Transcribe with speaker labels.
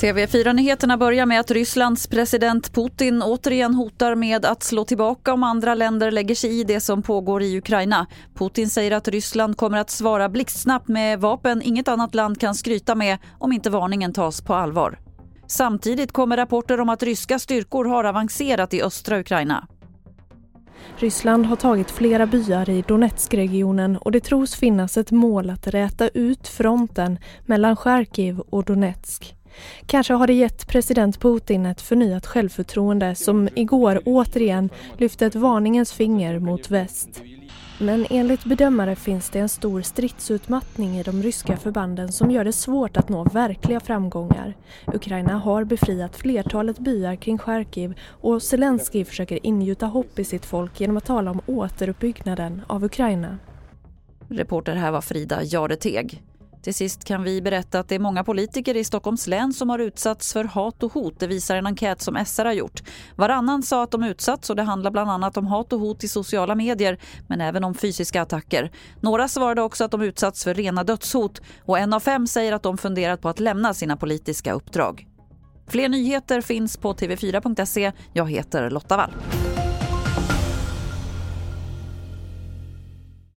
Speaker 1: TV4-nyheterna börjar med att Rysslands president Putin återigen hotar med att slå tillbaka om andra länder lägger sig i det som pågår i Ukraina. Putin säger att Ryssland kommer att svara blixtsnabbt med vapen inget annat land kan skryta med om inte varningen tas på allvar. Samtidigt kommer rapporter om att ryska styrkor har avancerat i östra Ukraina.
Speaker 2: Ryssland har tagit flera byar i Donetskregionen och det tros finnas ett mål att räta ut fronten mellan Charkiv och Donetsk. Kanske har det gett president Putin ett förnyat självförtroende som igår återigen lyfte ett varningens finger mot väst. Men enligt bedömare finns det en stor stridsutmattning i de ryska förbanden som gör det svårt att nå verkliga framgångar. Ukraina har befriat flertalet byar kring Charkiv och Zelensky försöker ingjuta hopp i sitt folk genom att tala om återuppbyggnaden av Ukraina.
Speaker 1: Reporter här var Frida Jareteg. Till sist kan vi berätta att det är många politiker i Stockholms län som har utsatts för hat och hot. Det visar en enkät som SR har gjort. Varannan sa att de utsatts och det handlar bland annat om hat och hot i sociala medier men även om fysiska attacker. Några svarade också att de utsatts för rena dödshot och en av fem säger att de funderat på att lämna sina politiska uppdrag. Fler nyheter finns på tv4.se. Jag heter Lotta Wall.